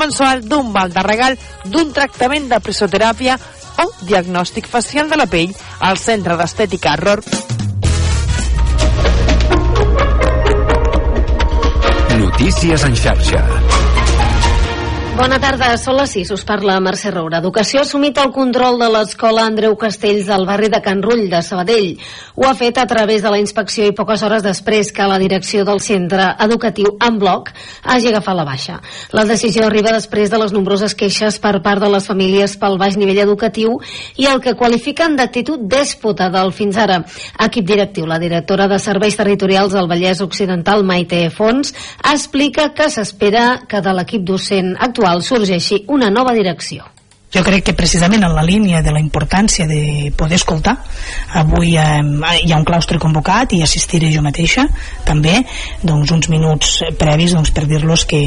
mensual d'un val de regal d'un tractament de presoteràpia o diagnòstic facial de la pell al Centre d'Estètica Error. Notícies en xarxa. Bona tarda, són les 6, us parla Mercè Roura. Educació ha assumit el control de l'escola Andreu Castells al barri de Can Rull de Sabadell. Ho ha fet a través de la inspecció i poques hores després que la direcció del centre educatiu en bloc hagi agafat la baixa. La decisió arriba després de les nombroses queixes per part de les famílies pel baix nivell educatiu i el que qualifiquen d'actitud dèspota del fins ara equip directiu. La directora de Serveis Territorials del Vallès Occidental, Maite Fons, explica que s'espera que de l'equip docent actual qual sorgeixi una nova direcció. Jo crec que precisament en la línia de la importància de poder escoltar avui eh, hi ha un claustre convocat i assistiré jo mateixa també doncs, uns minuts previs doncs, per dir-los que,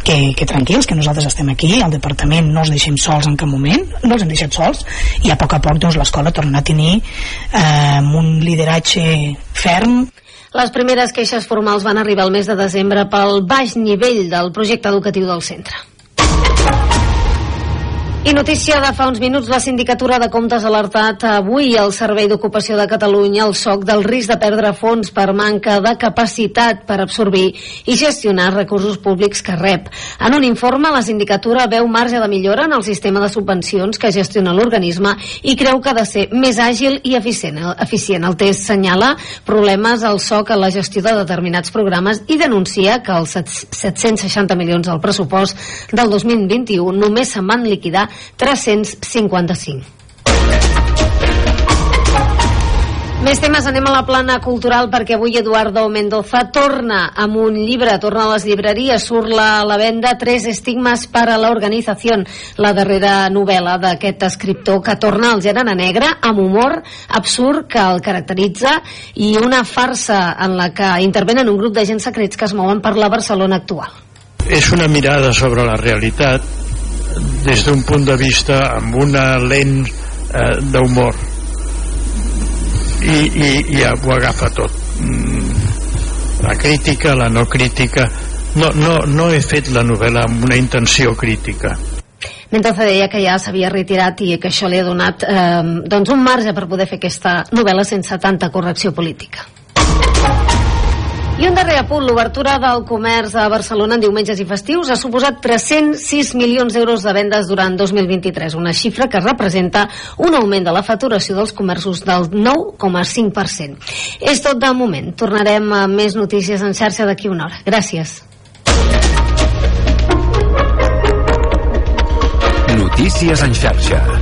que, que tranquils, que nosaltres estem aquí al departament no els deixem sols en cap moment no els hem deixat sols i a poc a poc doncs, l'escola torna a tenir eh, un lideratge ferm les primeres queixes formals van arribar al mes de desembre pel baix nivell del projecte educatiu del centre. I notícia de fa uns minuts, la Sindicatura de Comptes ha alertat avui al Servei d'Ocupació de Catalunya el SOC del risc de perdre fons per manca de capacitat per absorbir i gestionar recursos públics que rep. En un informe, la Sindicatura veu marge de millora en el sistema de subvencions que gestiona l'organisme i creu que ha de ser més àgil i eficient. eficient. El test senyala problemes al SOC en la gestió de determinats programes i denuncia que els 760 milions del pressupost del 2021 només se'n van liquidar 355. Més temes, anem a la plana cultural perquè avui Eduardo Mendoza torna amb un llibre, torna a les llibreries, surt la, a la venda Tres estigmes per a l'organització, la darrera novel·la d'aquest escriptor que torna al gènere negre amb humor absurd que el caracteritza i una farsa en la que intervenen un grup d'agents secrets que es mouen per la Barcelona actual. És una mirada sobre la realitat des d'un punt de vista amb una lent eh, d'humor. I, i, i ho agafa tot. Mm, la crítica, la no crítica. No, no, no he fet la novel·la amb una intenció crítica. Mendoza deia que ja s'havia retirat i que això li ha donat eh, doncs un marge per poder fer aquesta novel·la sense tanta correcció política. I un darrer apunt, l'obertura del comerç a Barcelona en diumenges i festius ha suposat 306 milions d'euros de vendes durant 2023, una xifra que representa un augment de la facturació dels comerços del 9,5%. És tot de moment. Tornarem a més notícies en xarxa d'aquí una hora. Gràcies. Notícies en xarxa.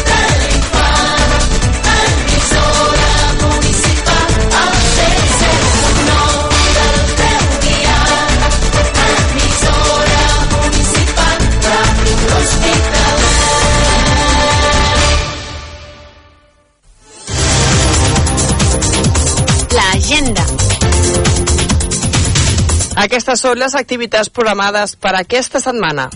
L'agenda. Aquestes són les activitats programades per aquesta setmana.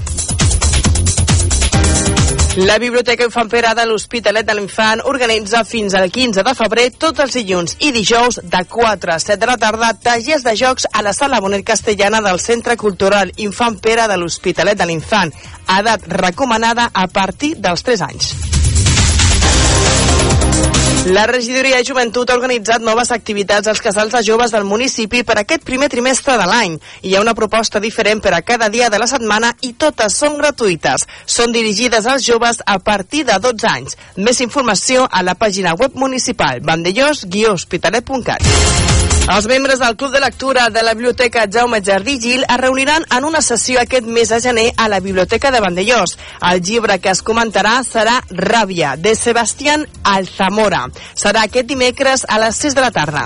La Biblioteca Infant Pere de l'Hospitalet de l'Infant organitza fins al 15 de febrer tots els dilluns i dijous de 4 a 7 de la tarda tallers de jocs a la Sala Bonet Castellana del Centre Cultural Infant Pere de l'Hospitalet de l'Infant, edat recomanada a partir dels 3 anys. La regidoria de joventut ha organitzat noves activitats als casals de joves del municipi per aquest primer trimestre de l'any. Hi ha una proposta diferent per a cada dia de la setmana i totes són gratuïtes. Són dirigides als joves a partir de 12 anys. Més informació a la pàgina web municipal vandellós-hospitalet.cat. Els membres del Club de Lectura de la Biblioteca Jaume Jardí Gil es reuniran en una sessió aquest mes de gener a la Biblioteca de Vandellós. El llibre que es comentarà serà Ràbia, de Sebastián Alzamora. Serà aquest dimecres a les 6 de la tarda.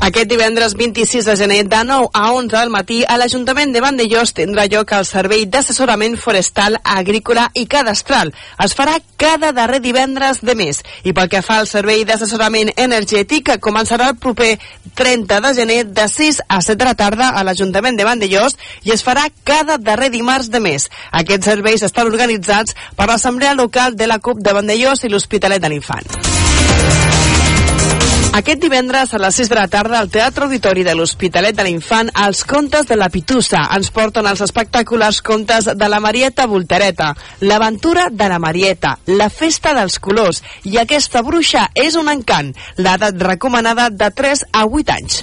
Aquest divendres 26 de gener de 9 a 11 del matí a l'Ajuntament de Vandellós tindrà lloc el servei d'assessorament forestal, agrícola i cadastral. Es farà cada darrer divendres de mes. I pel que fa al servei d'assessorament energètic, començarà el proper 30 de gener de 6 a 7 de la tarda a l'Ajuntament de Vandellós i es farà cada darrer dimarts de mes. Aquests serveis estan organitzats per l'Assemblea Local de la CUP de Vandellós i l'Hospitalet de l'Infant. Aquest divendres a les 6 de la tarda al Teatre Auditori de l'Hospitalet de l'Infant els contes de la Pitussa ens porten els espectaculars contes de la Marieta Voltereta, l'aventura de la Marieta, la festa dels colors i aquesta bruixa és un encant, l'edat recomanada de 3 a 8 anys.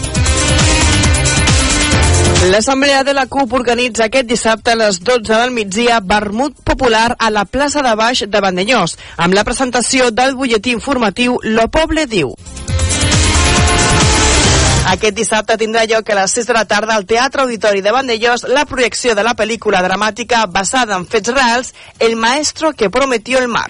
L'Assemblea de la CUP organitza aquest dissabte a les 12 del migdia vermut popular a la plaça de Baix de Vandellós, amb la presentació del butlletí informatiu Lo Poble Diu. Aquest dissabte tindrà lloc a les 6 de la tarda al Teatre Auditori de Vandellós la projecció de la pel·lícula dramàtica basada en fets reals El maestro que prometió el mar.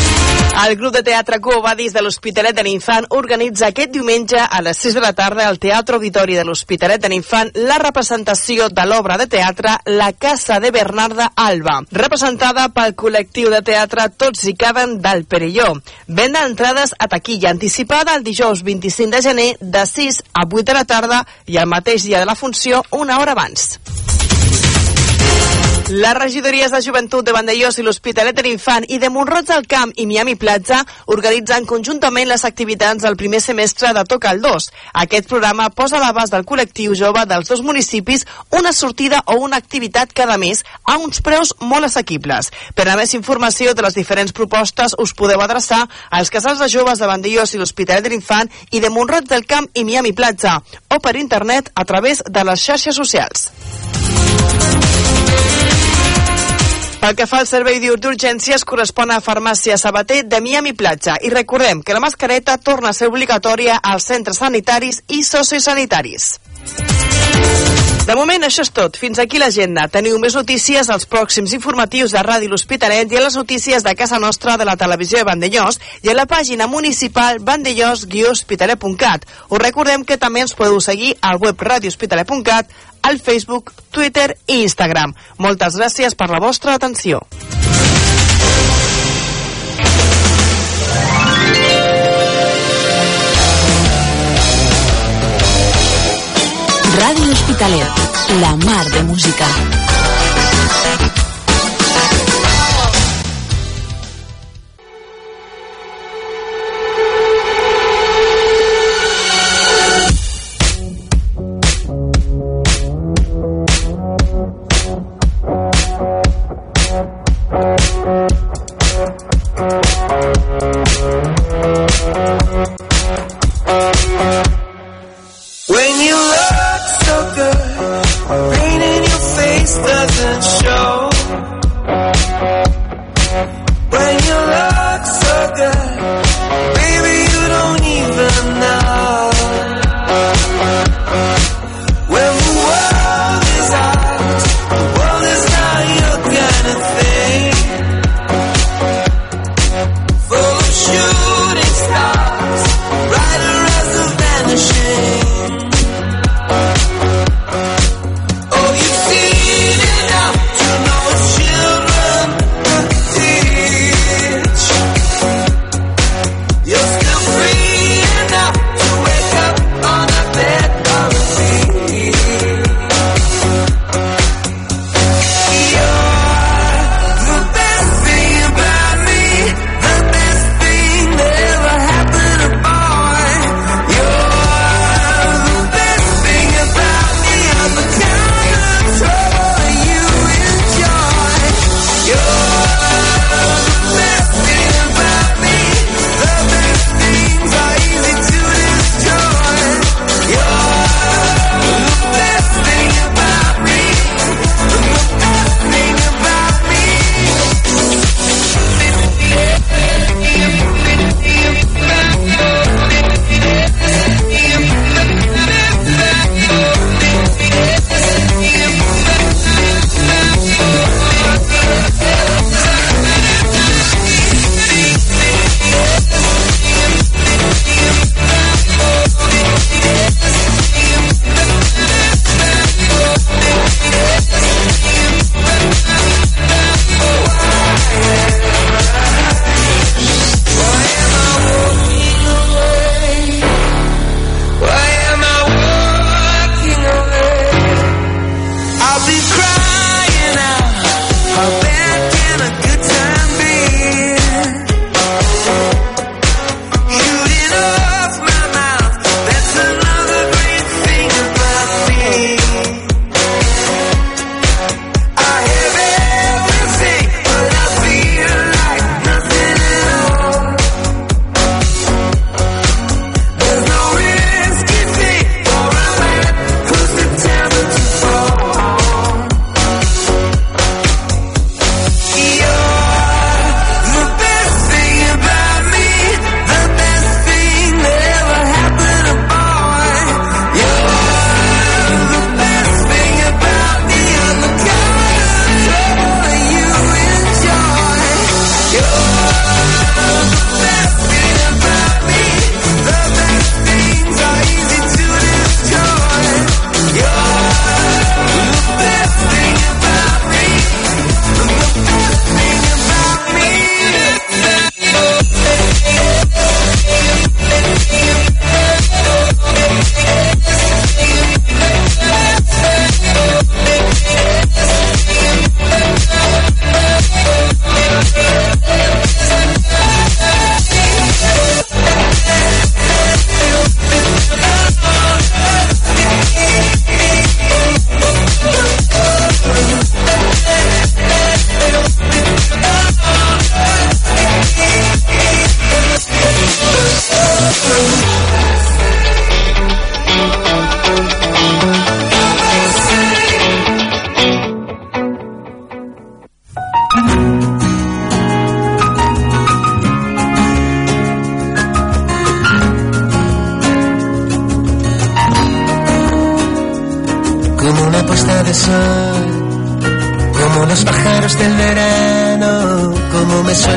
El grup de teatre Covadis de l'Hospitalet de l'Infant organitza aquest diumenge a les 6 de la tarda al Teatre Auditori de l'Hospitalet de l'Infant la representació de l'obra de teatre La Casa de Bernarda Alba, representada pel col·lectiu de teatre Tots i Caben del Perelló. Venda entrades a taquilla anticipada el dijous 25 de gener de 6 a 8 de la tarda i el mateix dia de la funció una hora abans. Les regidories de joventut de Vandellós i l'Hospitalet de l'Infant i de Montroig del Camp i Miami Platja organitzen conjuntament les activitats del primer semestre de Toca el 2. Aquest programa posa a l'abast del col·lectiu jove dels dos municipis una sortida o una activitat cada mes a uns preus molt assequibles. Per a més informació de les diferents propostes us podeu adreçar als casals de joves de Vandellós i l'Hospitalet de l'Infant i de Montroig del Camp i Miami Platja o per internet a través de les xarxes socials. Pel que fa al servei d'urgències, correspon a Farmàcia Sabater de Miami Platja. I recordem que la mascareta torna a ser obligatòria als centres sanitaris i sociosanitaris. De moment, això és tot. Fins aquí l'agenda. Teniu més notícies als pròxims informatius de Ràdio L'Hospitalet i a les notícies de casa nostra de la televisió de Vandellós i a la pàgina municipal vandellós-hospitalet.cat. Us recordem que també ens podeu seguir al web radiohospitalet.cat, al Facebook, Twitter i Instagram. Moltes gràcies per la vostra atenció. Ràdio Hospitalet, la mar de música.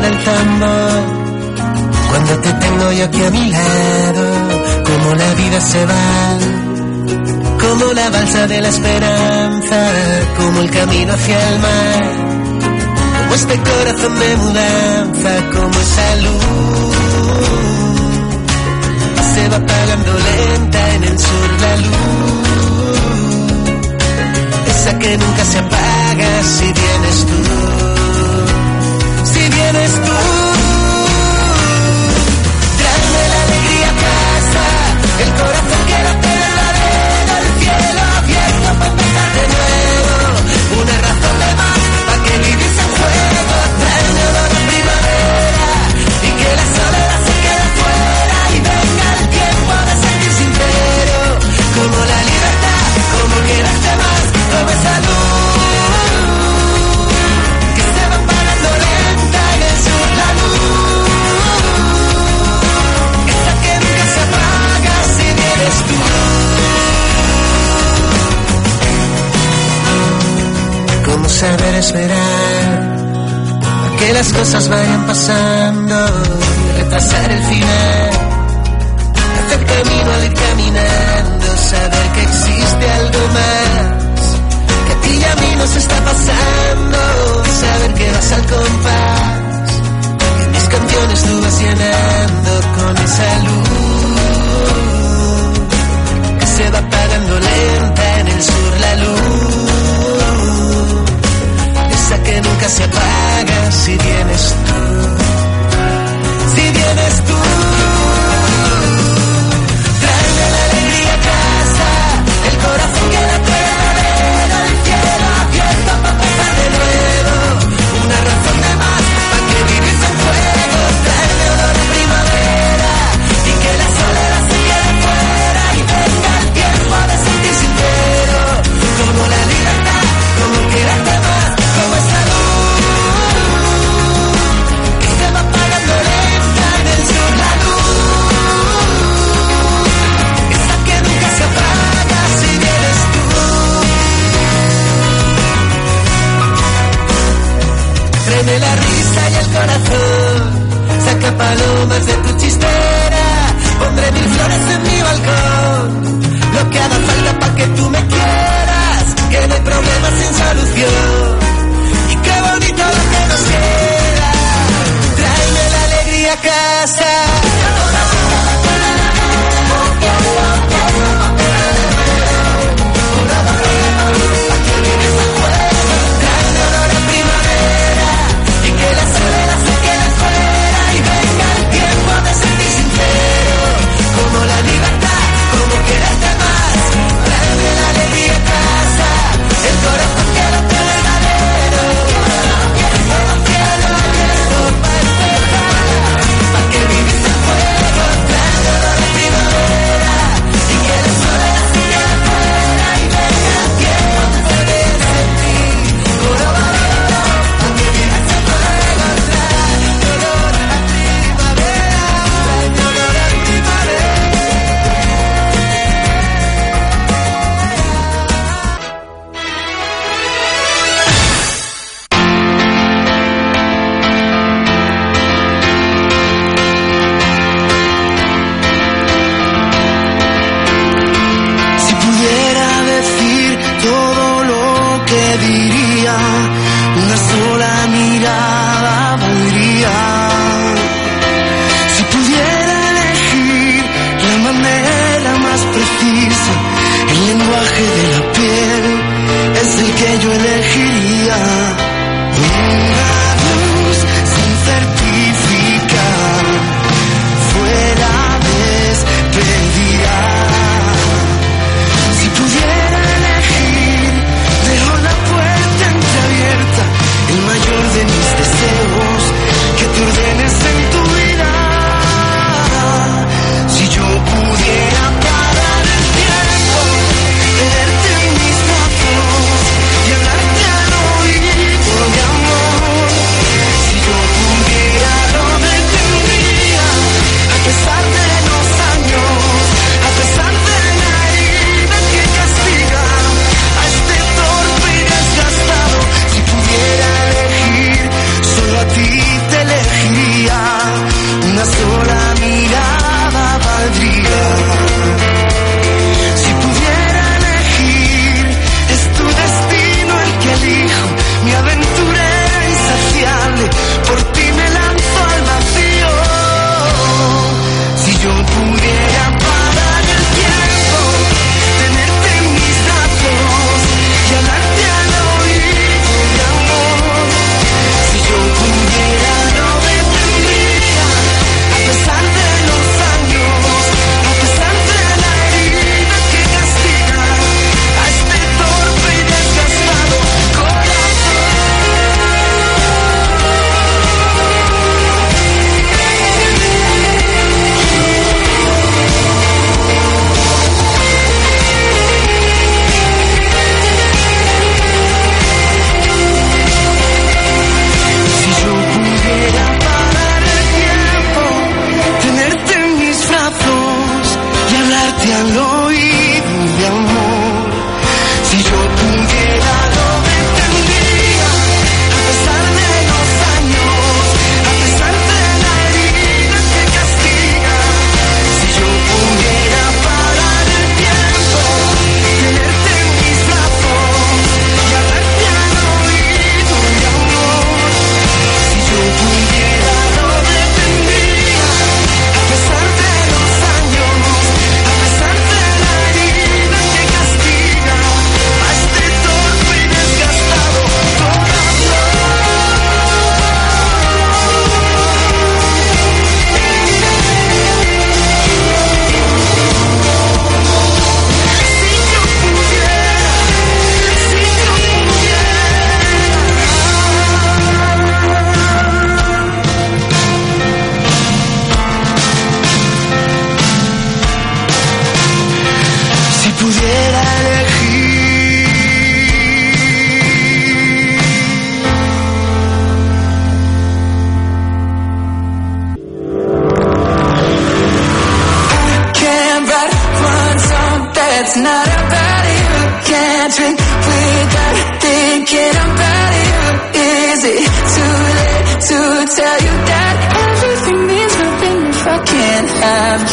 El tambor. Cuando te tengo yo aquí a mi lado, como la vida se va. Como la balsa de la esperanza, como el camino hacia el mar. Como este corazón de mudanza, como esa luz. Se va apagando lenta en el sur la luz esa que nunca se apaga si vienes tú. Vienes tú. Tráeme la alegría a casa, el corazón que la vena, el cielo abierto para empezar de nuevo. Una razón de más para que vivís en juego. Tráeme olor a primavera y que la soledad se quede fuera y venga el tiempo de sentir sincero. Como la libertad, como quererte más, como saber esperar a que las cosas vayan pasando y retrasar el final. Hacer camino al ir caminando, saber que existe algo más. Que a ti y a mí nos está pasando, saber que vas al compás. Que mis canciones tú vas llenando con esa luz. Que se va apagando lenta en el sur la luz. Que nunca se apaga si vienes tú. Si vienes tú.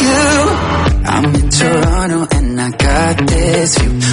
You. I'm in Toronto and I got this view,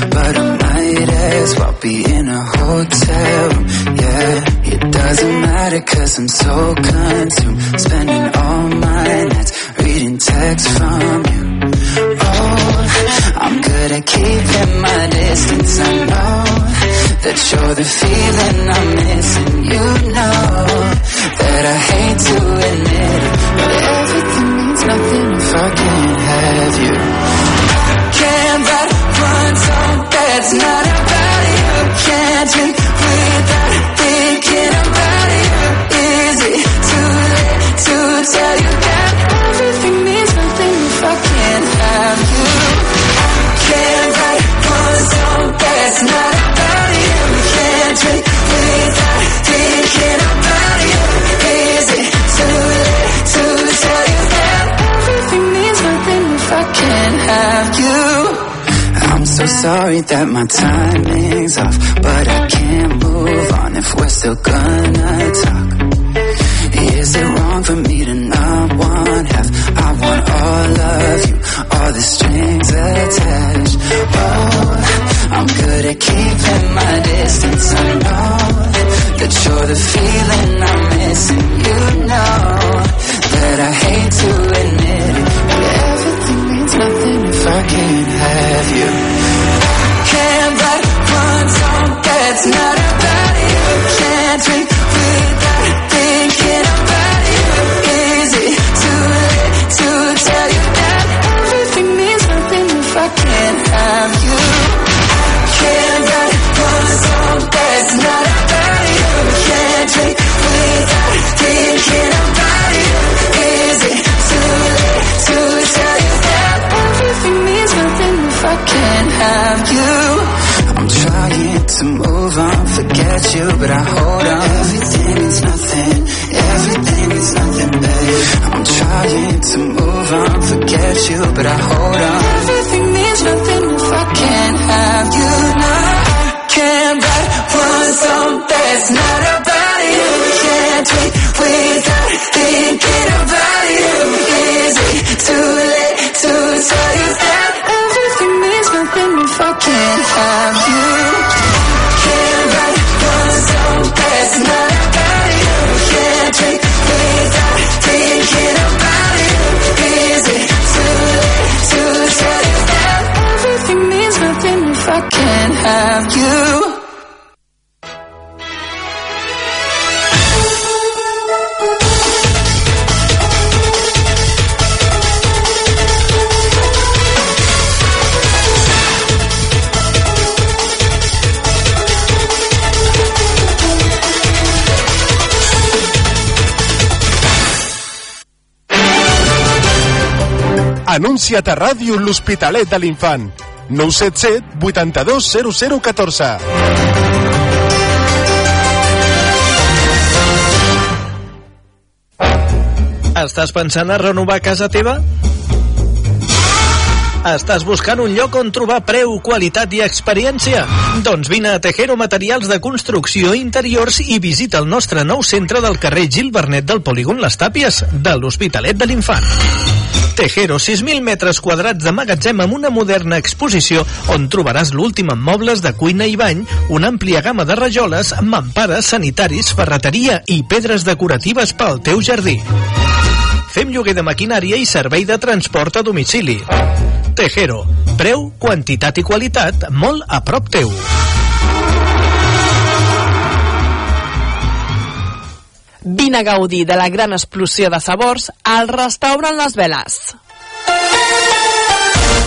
at my time. You, but I hold on. Everything means nothing, everything means nothing, babe. I'm trying to move on, forget you, but I hold on. Everything means nothing if I can't have you now. I Can't write one song that's not about you. Can't tweet without thinking about you. Is it too late to tell you that everything means nothing if I can't have you? Anuncia't a ràdio l'Hospitalet de l'Infant. 977 82 0014. Estàs pensant a renovar casa teva? Estàs buscant un lloc on trobar preu, qualitat i experiència? Doncs vine a Tejero Materials de Construcció Interiors i visita el nostre nou centre del carrer Gil Bernet del Polígon Les Tàpies, de l'Hospitalet de l'Infant. Tejero, 6.000 metres quadrats de magatzem amb una moderna exposició on trobaràs l'últim en mobles de cuina i bany, una àmplia gamma de rajoles, mampares, sanitaris, ferreteria i pedres decoratives pel teu jardí. Fem lloguer de maquinària i servei de transport a domicili. Tejero. Preu, quantitat i qualitat molt a prop teu. Vine a gaudir de la gran explosió de sabors al restaurant Les Veles.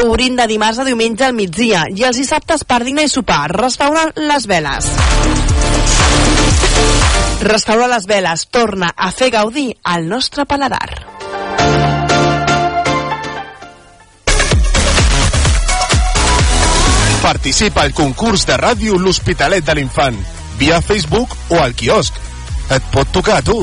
Obrint de dimarts a diumenge al migdia i els dissabtes per dinar i sopar. Restaurant Les Veles. Restaurant Les Veles torna a fer gaudir al nostre paladar. Participa al concurs de ràdio L'Hospitalet de l'Infant via Facebook o al quiosc. Et pot tocar a tu.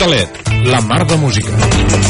l'Hospitalet, la mar de música.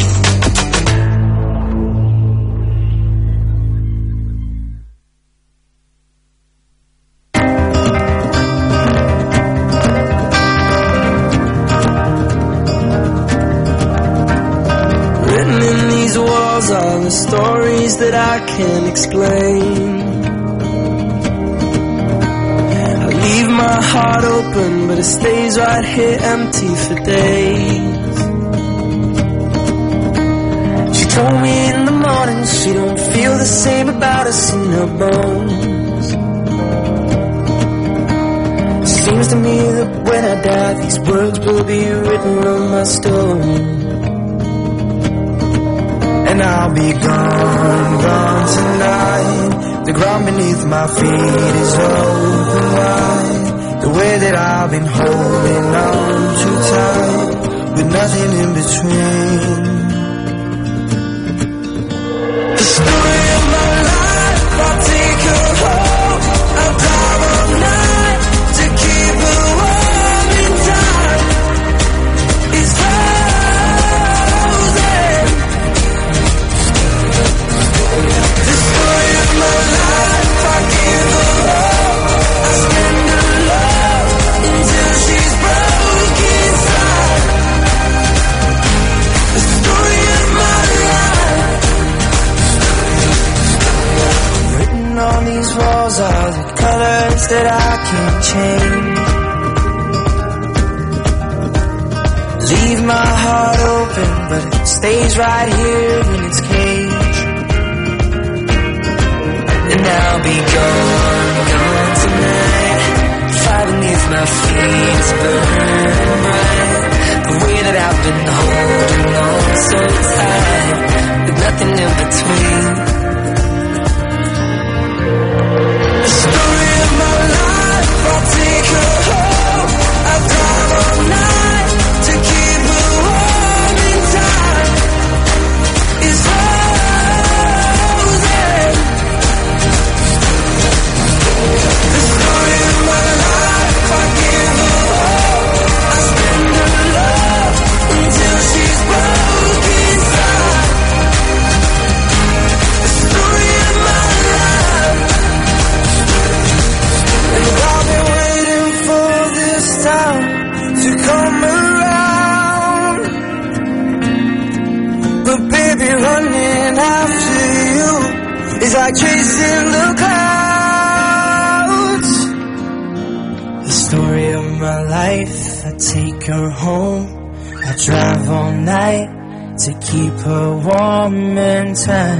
stays right here in its cage. And I'll be gone, gone tonight. Fire beneath my feet is burning bright. The way that I've been holding on so tight, with nothing in between. time.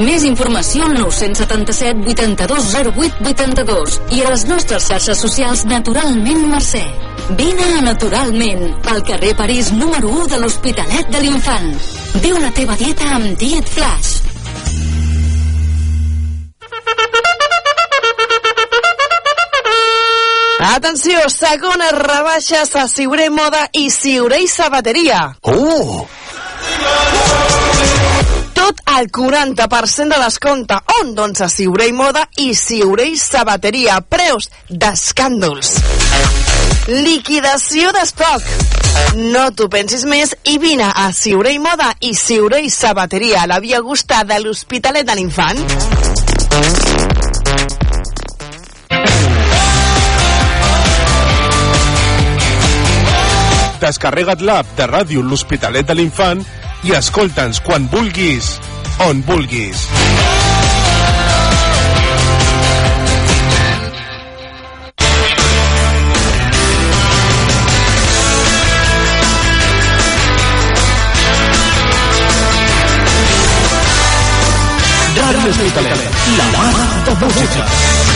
Més informació al 977 82 08 82 i a les nostres xarxes socials Naturalment Mercè. Vine a Naturalment, al carrer París número 1 de l'Hospitalet de l'Infant. Viu la teva dieta amb Diet Flash. Atenció, segones rebaixes a Siuré Moda i Siuré i Sabateria. Oh! Al 40% de descompte. On? Doncs a Siuré i Moda i Siuré i Sabateria. Preus d'escàndols. Liquidació d'estoc. No t'ho pensis més i vine a Siuré i Moda i Siuré i Sabateria a la Via Augusta de l'Hospitalet de l'Infant. Descarrega't l'app de ràdio L'Hospitalet de l'Infant i escolta'ns quan vulguis, on vulguis. Ràdio Hospitalet, la mà de música.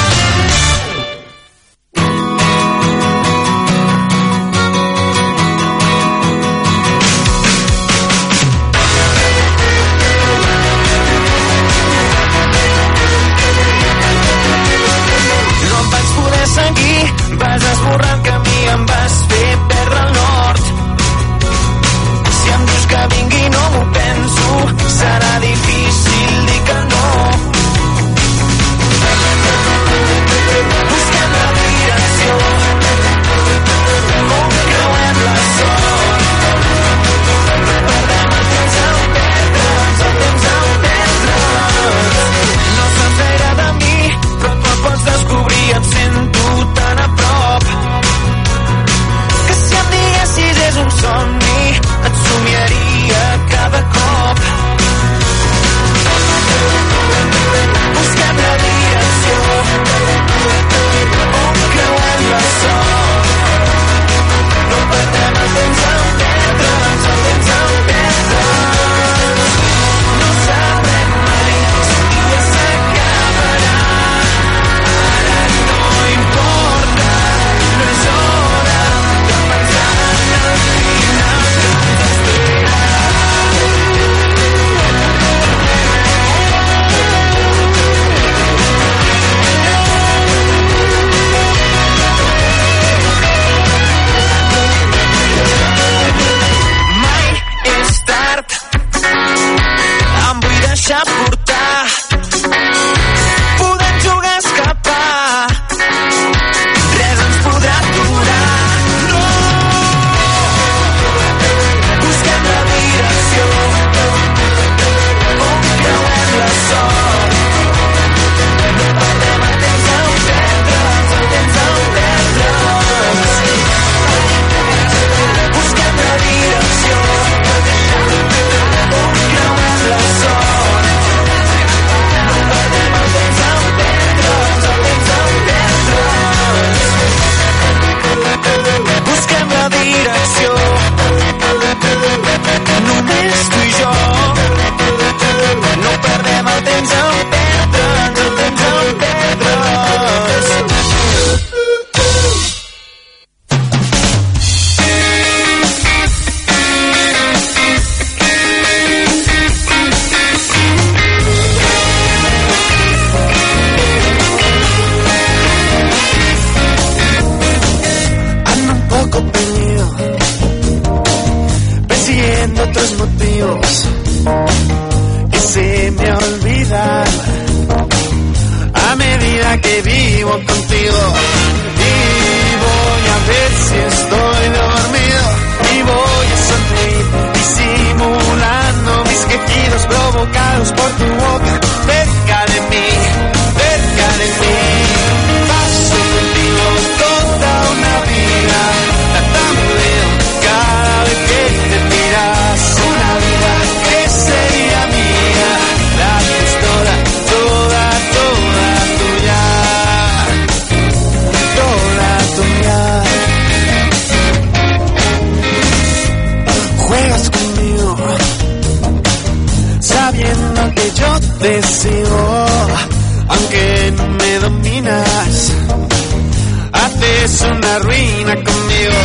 Haces una ruina conmigo.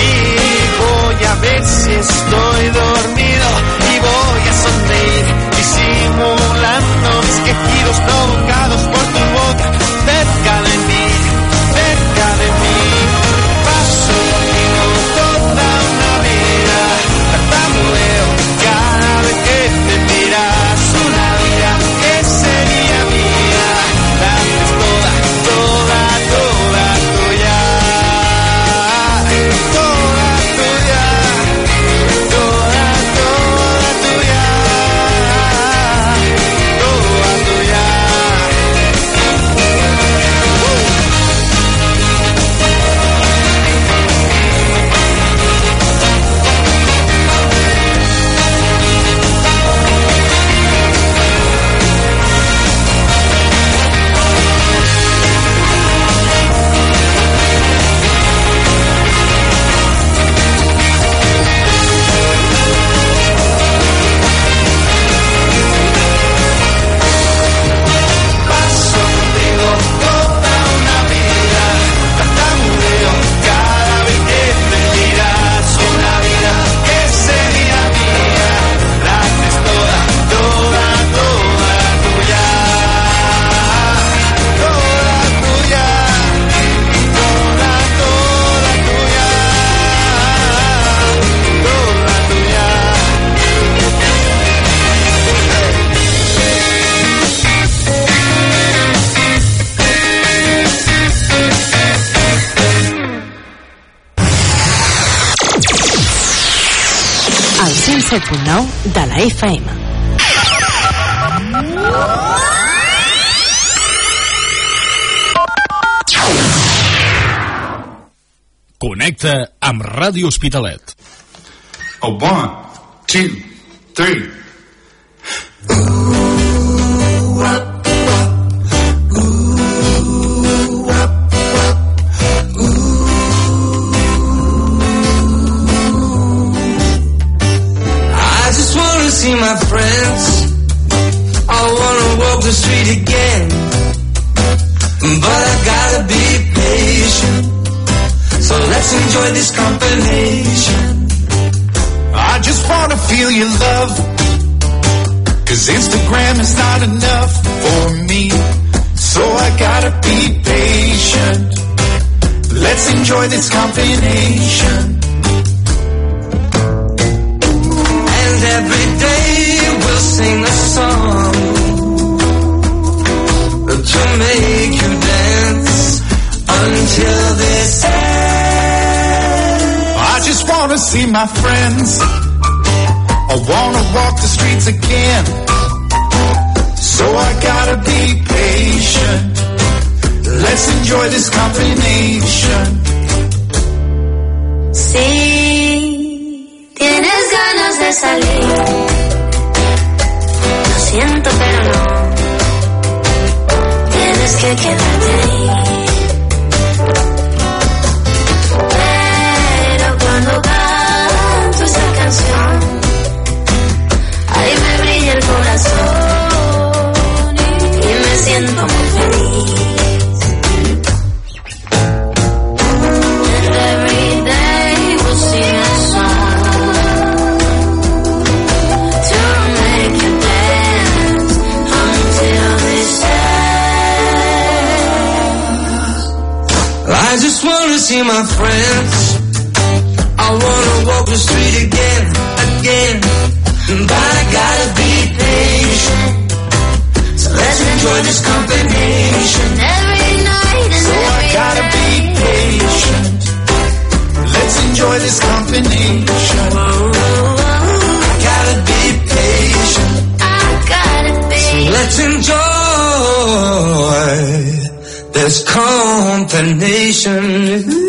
Y voy a ver si estoy dormido. Y voy a sonreír. Disimulando mis quejidos provocados por tu boca. 107.9 de la FM. Connecta amb Ràdio Hospitalet. A one, two, three. Cause Instagram is not enough for me. So I gotta be patient. Let's enjoy this combination. And every day we'll sing a song to make you dance until this ends. I just wanna see my friends. I wanna walk the streets again. So I gotta be patient. Let's enjoy this combination. Si tienes ganas de salir, lo siento pero no, tienes que quedarte ahí. Pero cuando canto esa canción, ahí me brilla el corazón until this ends. I just wanna see my friends. I wanna walk the street again, again. enjoy this combination every night. So every I gotta night. be patient. Let's enjoy this combination. I gotta be patient. I gotta be. So let's enjoy this combination.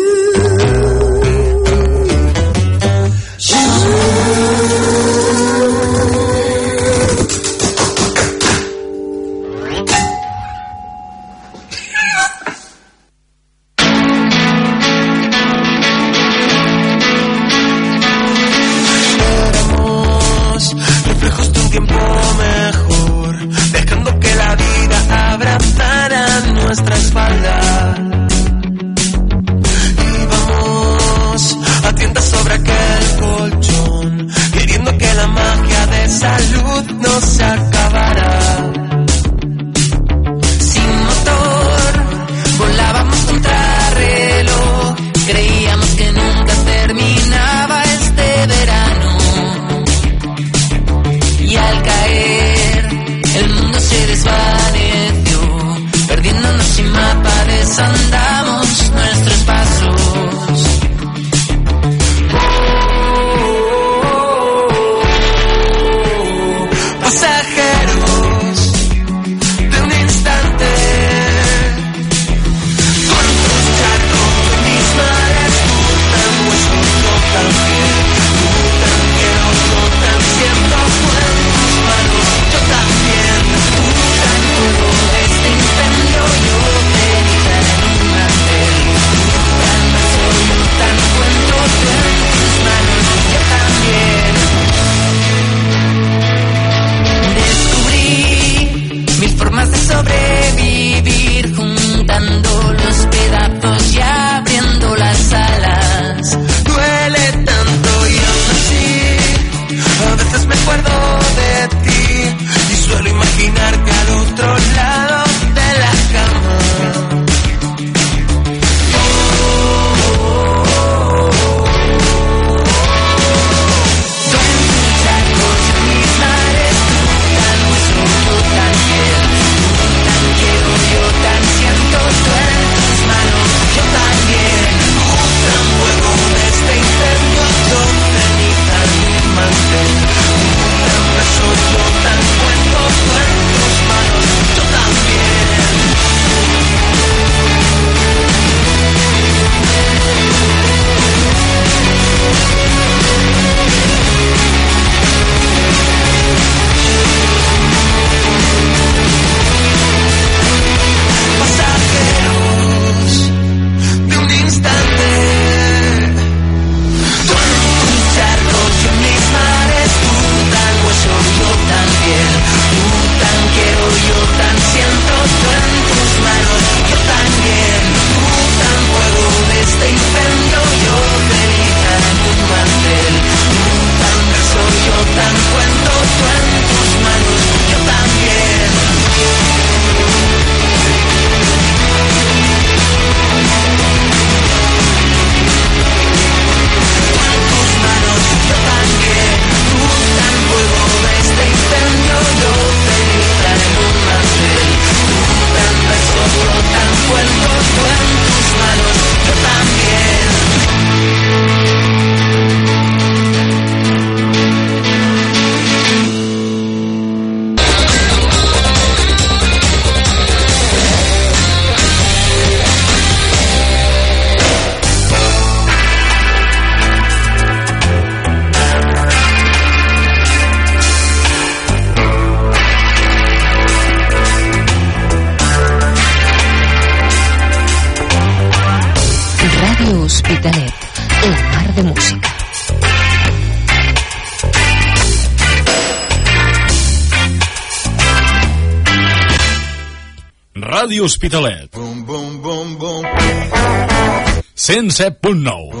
Ràdio Hospitalet. 107.9.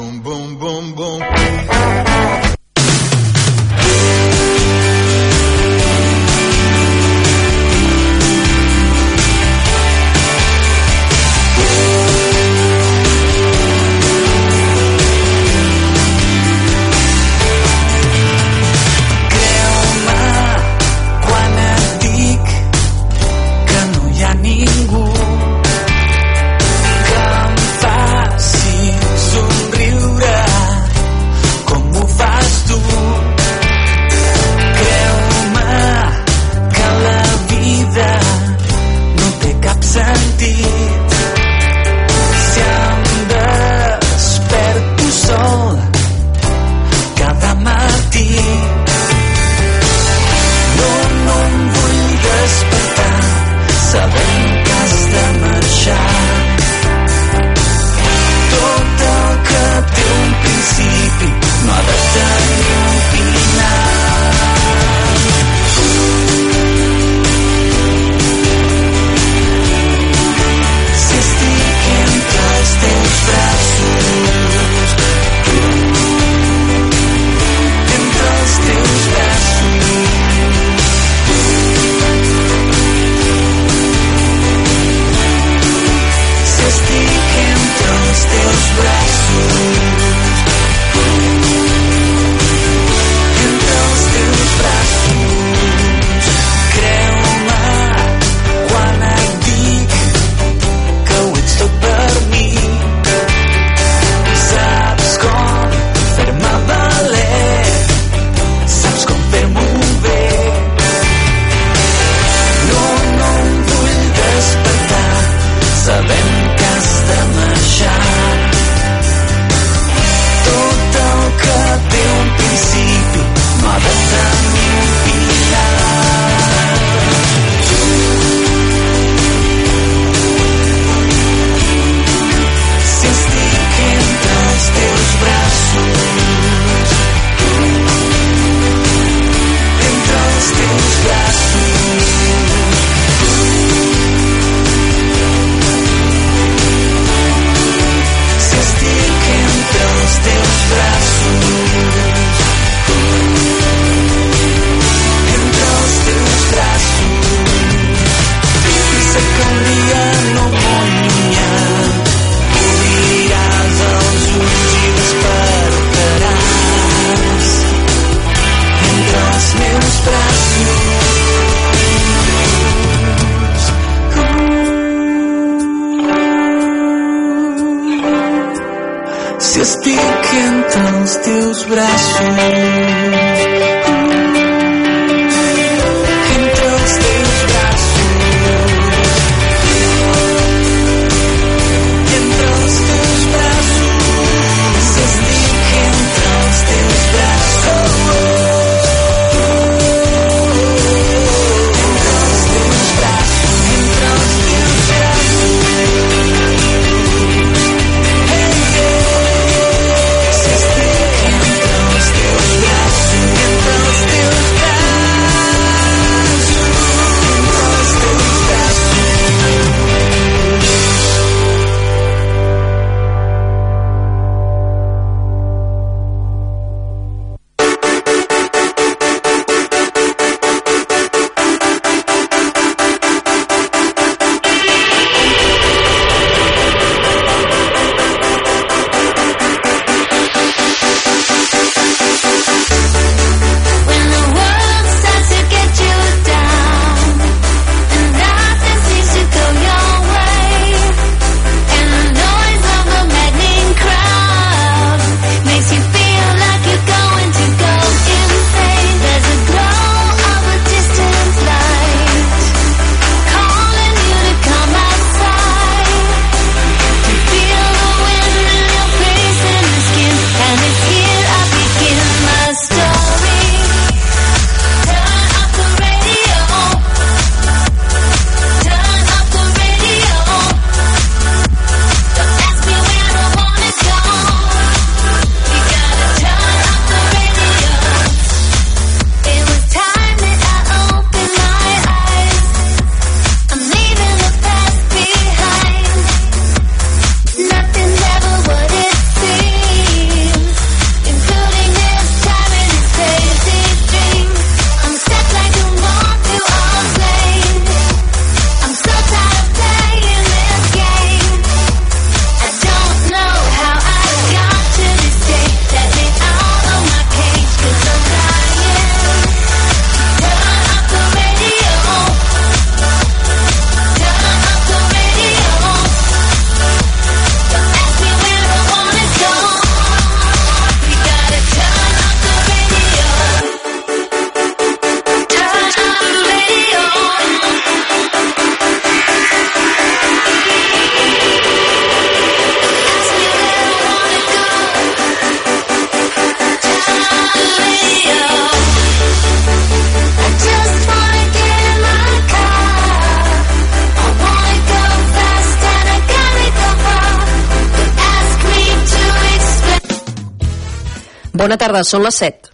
tarda, són les 7.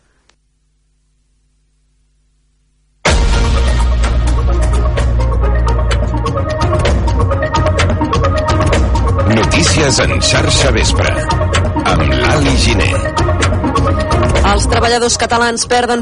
Notícies en xarxa vespre amb l'Ali Giné. Els treballadors catalans perden